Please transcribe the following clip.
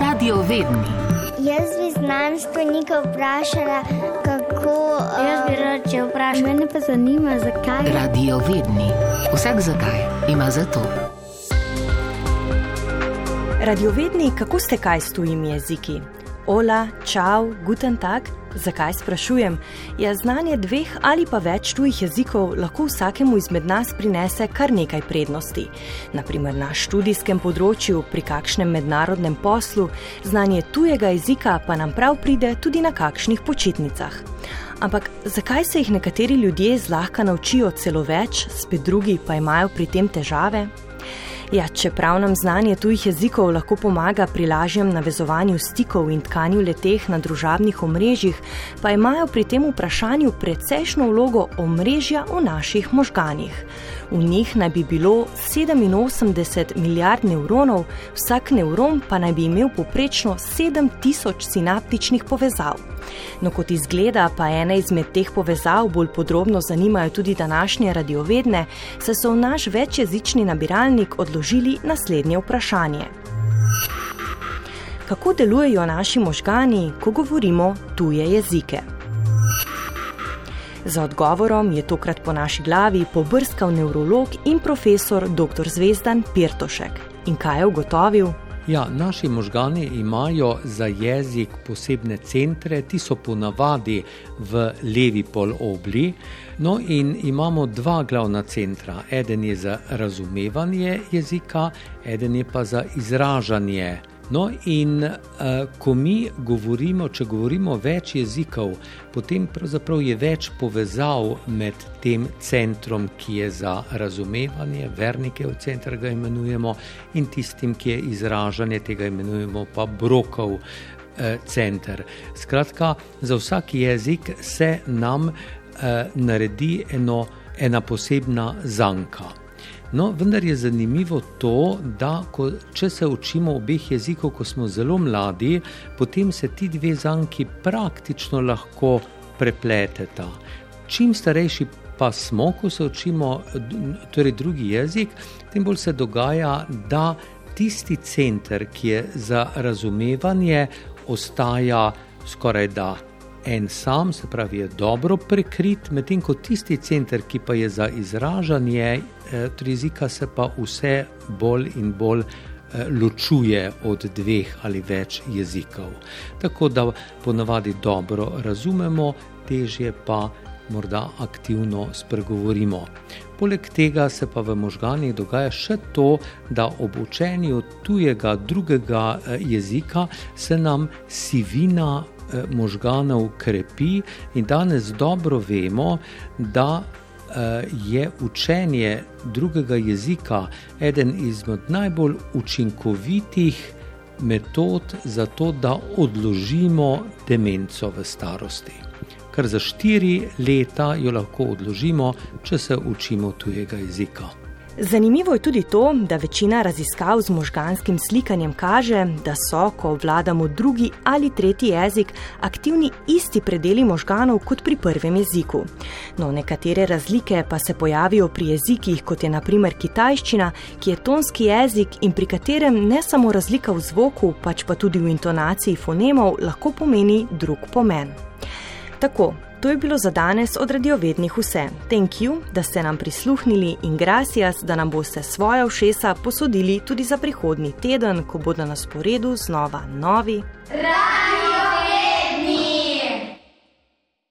Radio Vedni. Jaz bi znanstvenika vprašala, kako. Jaz bi rad če vprašal. Mene pa zanima, zakaj. Radio Vedni. Vsak zakaj ima za to. Radiovedni, kako ste kaj s tujimi jeziki? Ola, čau, guten tag. Zakaj sprašujem? Ja, znanje dveh ali pa več tujih jezikov lahko vsakemu izmed nas prinese kar nekaj prednosti. Naprimer na študijskem področju, pri kakšnem mednarodnem poslu, znanje tujega jezika pa nam prav pride tudi na kakšnih počitnicah. Ampak zakaj se jih nekateri ljudje zlahka naučijo celo več, spet drugi pa imajo pri tem težave? Ja, čeprav nam znanje tujih jezikov lahko pomaga pri lažjem navezovanju stikov in tkanju leteh na družabnih omrežjih, pa imajo pri tem vprašanju precejšno vlogo omrežja v naših možganjih. V njih naj bi bilo 87 milijard nevronov, vsak nevron pa naj bi imel poprečno 7000 sinaptičnih povezav. No, kot izgleda, pa ene izmed teh povezav bolj podrobno zanimajo tudi današnje radiovedne, saj so v naš večjezični nabiralnik odložili naslednje vprašanje. Kako delujejo naši možgani, ko govorimo tuje jezike? Za odgovorom je tokrat po naši glavi pobrskal nevrolog in profesor dr. Zvezdan Pirtošek. In kaj je ugotovil? Ja, naši možgani imajo za jezik posebne centre, ti so ponavadi v levi pol obli. No, in imamo dva glavna centra. Eden je za razumevanje jezika, eden je pa za izražanje. No, in uh, ko mi govorimo, če govorimo več jezikov, potem je več povezav med tem centrom, ki je za razumevanje, vernike v centru ga imenujemo, in tistim, ki je izražanje, tega imenujemo pa brokov. Center. Skratka, za vsak jezik se nam eh, naredi eno, ena posebna zanka. No, vendar je zanimivo to, da ko, če se učimo obeh jezikov, ko smo zelo mladi, potem se ti dve zanki praktično lahko prepleteta. Čim starejši pa smo, ko se učimo torej drugi jezik, tem bolj se dogaja, da tisti center, ki je za razumevanje, ostaja skoraj da en sam, se pravi, je dobro prekrit, medtem ko tisti center, ki pa je za izražanje eh, jezika, se pa vse bolj in bolj eh, ločuje od dveh ali več jezikov. Tako da ponavadi dobro razumemo, težje pa morda aktivno spregovorimo. Poleg tega se pa v možganjih dogaja še to, da ob učenju tujega, drugega eh, jezika se nam sivina Eh, možganov krepi, in danes dobro vemo, da eh, je učenje drugega jezika eden izmed najbolj učinkovitih metod za to, da odložimo demenco v starosti. Ker za štiri leta jo lahko odložimo, če se učimo tujega jezika. Zanimivo je tudi to, da večina raziskav z možganskim slikanjem kaže, da so, ko vladamo drugi ali tretji jezik, aktivni isti predeli možganov kot pri prvem jeziku. No, nekatere razlike pa se pojavijo pri jezikih, kot je naprimer kitajščina, ki je tonski jezik in pri katerem ne samo razlika v zvoku, pač pa tudi v intonaciji fonemov lahko pomeni drug pomen. Tako, To je bilo za danes od radiovednih vse. Thank you, da ste nam prisluhnili in gracias, da nam boste svoje všesa posodili tudi za prihodnji teden, ko bodo na sporedu znova novi. Radio!